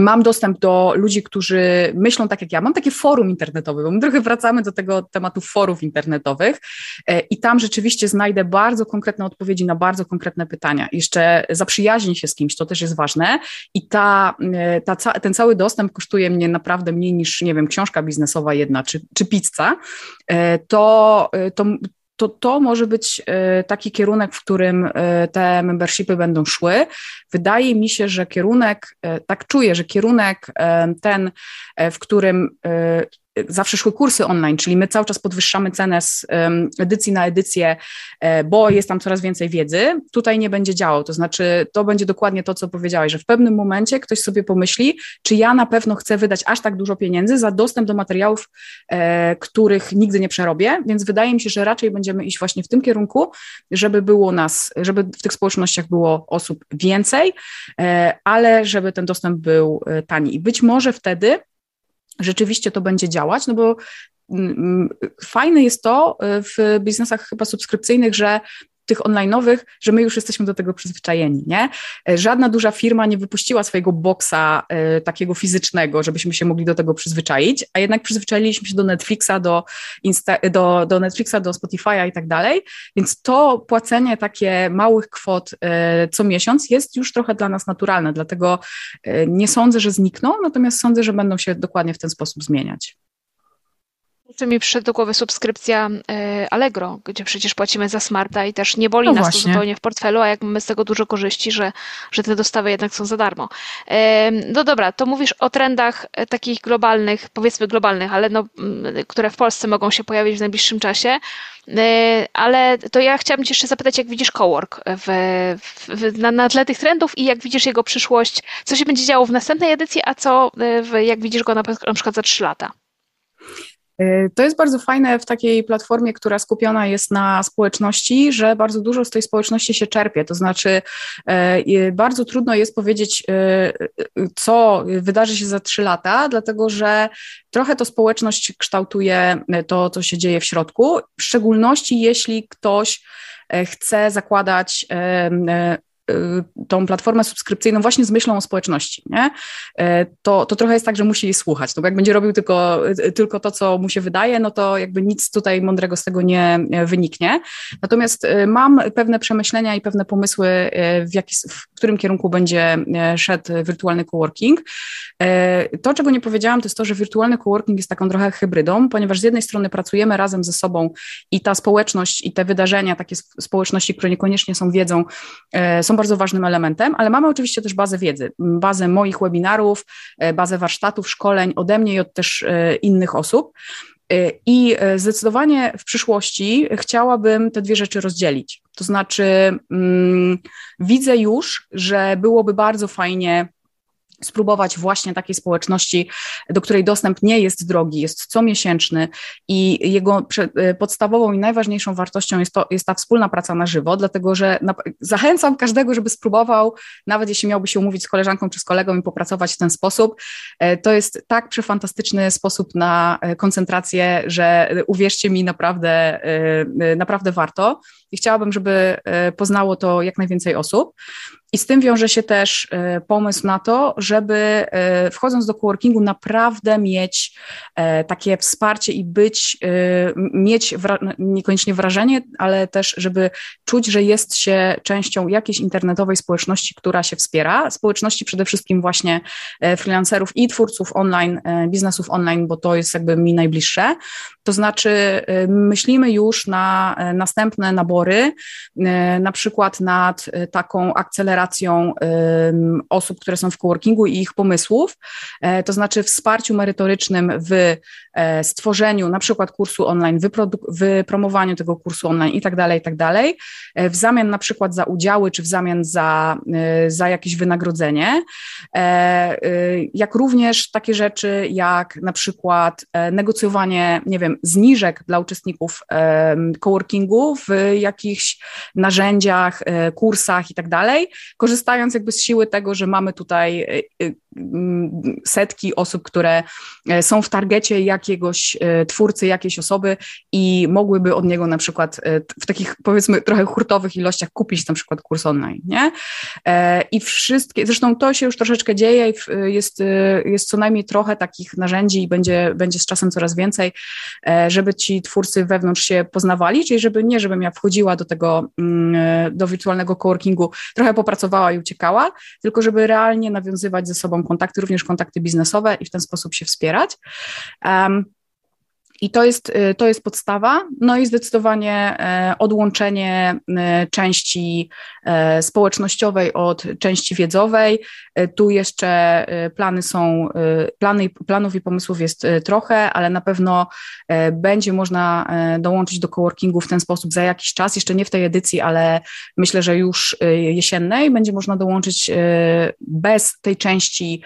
mam dostęp do ludzi, którzy myślą tak jak ja. Mam takie forum internetowe, bo my trochę wracamy do tego tematu forów internetowych e, i tam rzeczywiście znajdę bardzo konkretne odpowiedzi na bardzo konkretne pytania. Jeszcze zaprzyjaźnię się z kimś, to też jest ważne i ta, e, ta, ten cały dostęp kosztuje mnie naprawdę mniej niż, nie wiem, książka biznesowa jedna czy, czy pizza, to, to, to to może być e, taki kierunek, w którym e, te membershipy będą szły. Wydaje mi się, że kierunek, e, tak czuję, że kierunek ten, w którym zawsze szły kursy online, czyli my cały czas podwyższamy cenę z edycji na edycję, e, bo jest tam coraz więcej wiedzy, tutaj nie będzie działał. To znaczy, to będzie dokładnie to, co powiedziałaś, że w pewnym momencie ktoś sobie pomyśli, czy ja na pewno chcę wydać aż tak dużo pieniędzy za dostęp do materiałów, e, których nigdy nie przerobię, więc wydaje mi się, że raczej będziemy iść właśnie w tym kierunku, żeby było nas, żeby w tych społecznościach było osób więcej, e, ale żeby ten dostęp był tani. I być może wtedy rzeczywiście to będzie działać, no bo fajne jest to w biznesach chyba subskrypcyjnych, że tych online'owych, że my już jesteśmy do tego przyzwyczajeni, nie? E, żadna duża firma nie wypuściła swojego boksa y, takiego fizycznego, żebyśmy się mogli do tego przyzwyczaić, a jednak przyzwyczailiśmy się do Netflixa, do, Insta, do, do Netflixa, do Spotify'a i tak dalej, więc to płacenie takie małych kwot y, co miesiąc jest już trochę dla nas naturalne, dlatego y, nie sądzę, że znikną, natomiast sądzę, że będą się dokładnie w ten sposób zmieniać czy mi przyszedł do głowy subskrypcja e, Allegro, gdzie przecież płacimy za smarta i też nie boli no nas właśnie. to zupełnie w portfelu, a jak mamy z tego dużo korzyści, że, że te dostawy jednak są za darmo. No dobra, to mówisz o trendach e, takich globalnych, powiedzmy globalnych, ale no, które w Polsce mogą się pojawić w najbliższym czasie. E, ale to ja chciałabym Cię jeszcze zapytać, jak widzisz cowork w, w, na, na tle tych trendów i jak widzisz jego przyszłość, co się będzie działo w następnej edycji, a co jak widzisz go na, na przykład za trzy lata? Y, to jest bardzo fajne w takiej platformie, która skupiona jest na społeczności, że bardzo dużo z tej społeczności się czerpie. To znaczy, y, bardzo trudno jest powiedzieć, y, co wydarzy się za trzy lata, dlatego że trochę to społeczność kształtuje to, co się dzieje w środku, w szczególności jeśli ktoś chce zakładać tą platformę subskrypcyjną właśnie z myślą o społeczności, nie? Y, to, to trochę jest tak, że musi jej słuchać, no bo jak będzie robił tylko, y, tylko to, co mu się wydaje, no to jakby nic tutaj mądrego z tego nie wyniknie. Natomiast mam pewne przemyślenia i pewne pomysły, w, jaki, w którym kierunku będzie szedł wirtualny coworking. To, czego nie powiedziałam, to jest to, że wirtualny coworking jest taką trochę hybrydą, ponieważ z jednej strony pracujemy razem ze sobą i ta społeczność i te wydarzenia, takie społeczności, które niekoniecznie są wiedzą, są bardzo ważnym elementem, ale mamy oczywiście też bazę wiedzy, bazę moich webinarów, e, bazę warsztatów, szkoleń ode mnie i od też e, innych osób. E, I zdecydowanie w przyszłości chciałabym te dwie rzeczy rozdzielić. To znaczy, mm, widzę już, że byłoby bardzo fajnie spróbować właśnie takiej społeczności, do której dostęp nie jest drogi, jest comiesięczny i jego e, podstawową i najważniejszą wartością jest, to, jest ta wspólna praca na żywo, dlatego że na, zachęcam każdego, żeby spróbował, nawet jeśli miałby się umówić z koleżanką czy z kolegą i popracować w ten sposób. E, to jest tak przefantastyczny sposób na e, koncentrację, że uwierzcie mi, naprawdę, naprawdę warto i chciałabym, żeby poznało to jak najwięcej osób. I z tym wiąże się też e, pomysł na to, żeby e, wchodząc do coworkingu naprawdę mieć e, takie wsparcie i być, mieć niekoniecznie wrażenie, ale też, żeby czuć, że jest się częścią jakiejś internetowej społeczności, która się wspiera. Społeczności przede wszystkim właśnie freelancerów i twórców online, biznesów online, bo to jest jakby mi najbliższe. To znaczy myślimy już na następne nabory, na przykład nad taką akceleracją akceleracją osób, które są w coworkingu i ich pomysłów, e, to znaczy wsparciu merytorycznym w e, stworzeniu na przykład kursu online, wypromowaniu tego kursu online i tak dalej, i tak dalej, e, w zamian na przykład za udziały, czy w zamian za, za jakieś wynagrodzenie, jak również takie rzeczy jak na przykład negocjowanie, nie wiem, zniżek dla uczestników coworkingu w jakichś narzędziach, kursach i tak dalej, korzystając jakby z siły tego, że mamy tutaj e, e, setki osób, które e, są w targecie jakiegoś twórcy, jakiejś osoby i mogłyby od niego na przykład w takich powiedzmy trochę hurtowych ilościach kupić na przykład kurs online, nie? I wszystkie, zresztą to się już troszeczkę dzieje, jest, jest co najmniej trochę takich narzędzi i będzie, będzie z czasem coraz więcej, żeby ci twórcy wewnątrz się poznawali, czyli żeby nie, żebym ja wchodziła do tego, mm, do wirtualnego coworkingu, trochę popracować pracowała i uciekała, tylko żeby realnie nawiązywać ze sobą kontakty, również kontakty biznesowe i w ten sposób się wspierać. Um, i to jest, y, to jest podstawa. No i zdecydowanie e, odłączenie e, części społecznościowej od części wiedzowej. Tu jeszcze plany są, plany, planów i pomysłów jest trochę, ale na pewno będzie można dołączyć do coworkingu w ten sposób za jakiś czas, jeszcze nie w tej edycji, ale myślę, że już jesiennej będzie można dołączyć bez tej części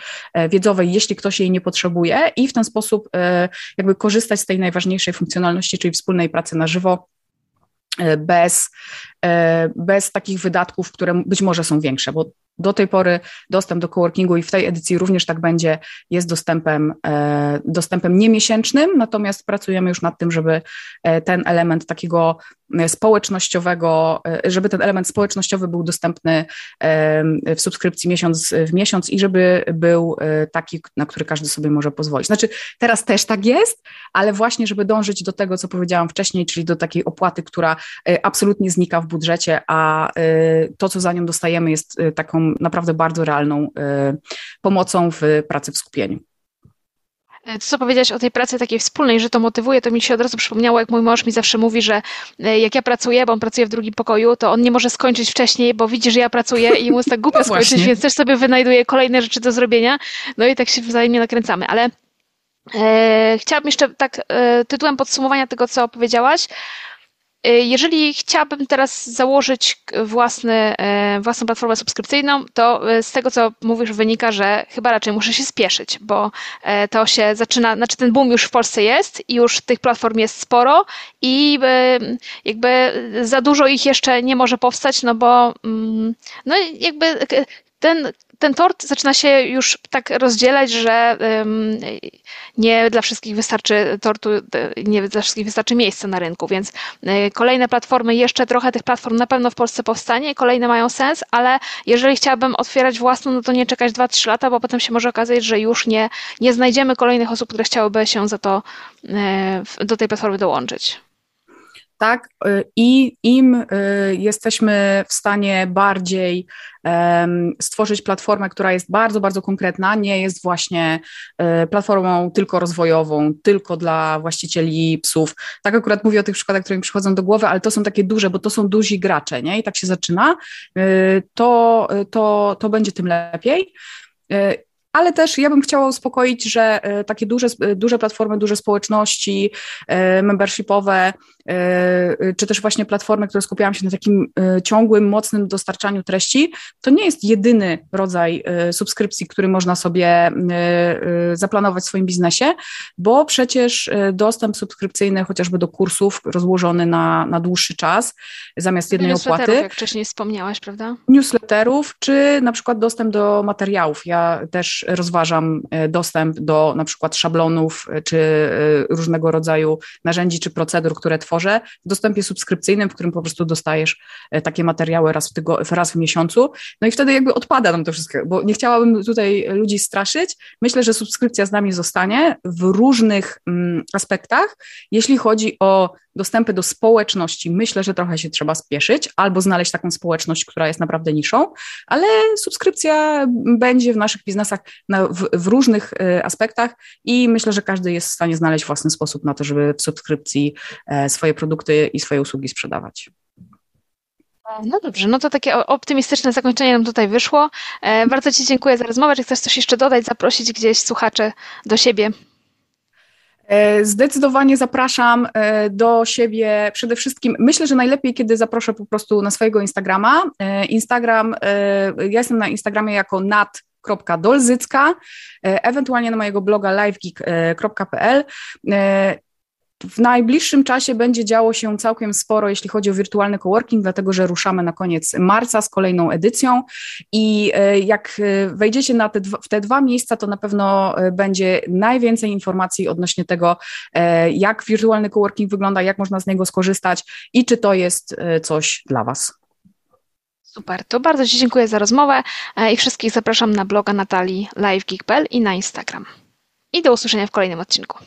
wiedzowej, jeśli ktoś jej nie potrzebuje i w ten sposób jakby korzystać z tej najważniejszej funkcjonalności, czyli wspólnej pracy na żywo, e, bez, e, bez takich wydatków, które być może są większe, bo Do tej pory dostęp do coworkingu i w tej edycji również tak będzie, jest dostępem, e, dostępem niemiesięcznym, natomiast pracujemy już nad tym, żeby e, ten element takiego e, społecznościowego, żeby ten element społecznościowy był dostępny w subskrypcji miesiąc w miesiąc i żeby był taki, na który każdy sobie może pozwolić. Znaczy, teraz też tak jest, ale właśnie, żeby dążyć do tego, co powiedziałam wcześniej, czyli do takiej opłaty, która absolutnie znika w budżecie, a to, co za nią dostajemy, jest taką naprawdę bardzo realną y, pomocą w pracy w skupieniu. To, co powiedziałeś o tej pracy takiej wspólnej, że to motywuje, to mi się od razu przypomniało, jak mój mąż mi zawsze mówi, że e, jak ja pracuję, bo on pracuje w drugim pokoju, to on nie może skończyć wcześniej, bo widzi, że ja pracuję i mu jest tak głupio no skończyć, więc też sobie wynajduje kolejne rzeczy do zrobienia. No i tak się wzajemnie nakręcamy. Ale e, chciałabym jeszcze tak e, tytułem podsumowania tego, co powiedziałaś, jeżeli chciałabym teraz założyć własny, y, własną platformę subskrypcyjną, to y, z tego, co mówisz, wynika, że chyba raczej muszę się spieszyć, bo to się zaczyna, znaczy ten boom już w Polsce jest i już tych platform jest sporo i jakby za dużo ich jeszcze nie może powstać, no bo mm, no jakby ten ten tort zaczyna się już tak rozdzielać, że nie dla wszystkich wystarczy tortu, nie dla wszystkich wystarczy miejsca na rynku, więc e, kolejne platformy, jeszcze trochę tych platform na pewno w Polsce powstanie, kolejne mają sens, ale jeżeli chciałabym otwierać własną, no to nie czekać 2-3 lata, bo potem się może okazać, że już nie, nie znajdziemy kolejnych osób, które chciałyby się za to e, do tej platformy dołączyć tak? I im jesteśmy w stanie bardziej stworzyć platformę, która jest bardzo, bardzo konkretna, nie jest właśnie e, platformą tylko rozwojową, tylko dla właścicieli psów. Tak akurat mówię o tych przykładach, które mi przychodzą do głowy, ale to są takie duże, bo to są duzi gracze, nie? I tak się zaczyna, to, to, to będzie tym lepiej. Ale też ja bym chciała uspokoić, że takie duże, duże platformy, duże społeczności membershipowe czy też właśnie platformy, które skupiałam się na takim e, ciągłym, mocnym dostarczaniu treści, to nie jest jedyny rodzaj e, subskrypcji, który można sobie zaplanować w swoim biznesie, bo przecież dostęp subskrypcyjny chociażby do kursów rozłożony na, na dłuższy czas, zamiast jednej opłaty. jak wcześniej wspomniałaś, prawda? Newsletterów, czy na przykład dostęp do materiałów. Ja też rozważam dostęp do na przykład szablonów, czy różnego rodzaju narzędzi, czy procedur, które tworzę tworzę w dostępie subskrypcyjnym, w którym po prostu dostajesz e, takie materiały raz w, tygo, raz w miesiącu. No i wtedy jakby odpada nam to wszystko, bo nie chciałabym tutaj ludzi straszyć. Myślę, że subskrypcja z nami zostanie w różnych mm, aspektach. Jeśli chodzi o dostępy do społeczności, myślę, że trochę się trzeba spieszyć albo znaleźć taką społeczność, która jest naprawdę niszą, ale subskrypcja będzie w naszych biznesach na, w, w, różnych y, aspektach i myślę, że każdy jest w stanie znaleźć własny sposób na to, żeby w subskrypcji e, swoje produkty i swoje usługi sprzedawać. No dobrze, no to takie optymistyczne zakończenie nam tutaj wyszło. E, bardzo Ci dziękuję za rozmowę. Czy chcesz coś jeszcze dodać, zaprosić gdzieś słuchaczy do siebie? E, zdecydowanie zapraszam e, do siebie przede wszystkim. Myślę, że najlepiej, kiedy zaproszę po prostu na swojego Instagrama. E, Instagram, ja jestem na Instagramie jako nat.dolzycka, ewentualnie na mojego bloga livegeek.pl. W najbliższym czasie będzie działo się całkiem sporo, jeśli chodzi o wirtualny coworking, dlatego że ruszamy na koniec marca z kolejną edycją i e, jak e, wejdziecie na te, w te dwa miejsca, to na pewno e, będzie najwięcej informacji odnośnie tego, jak wirtualny coworking wygląda, jak można z niego skorzystać i czy to jest coś dla Was. Super, to bardzo Ci dziękuję za rozmowę i wszystkich zapraszam na bloga Natalii LiveGeek.pl i na Instagram. I do usłyszenia w kolejnym odcinku.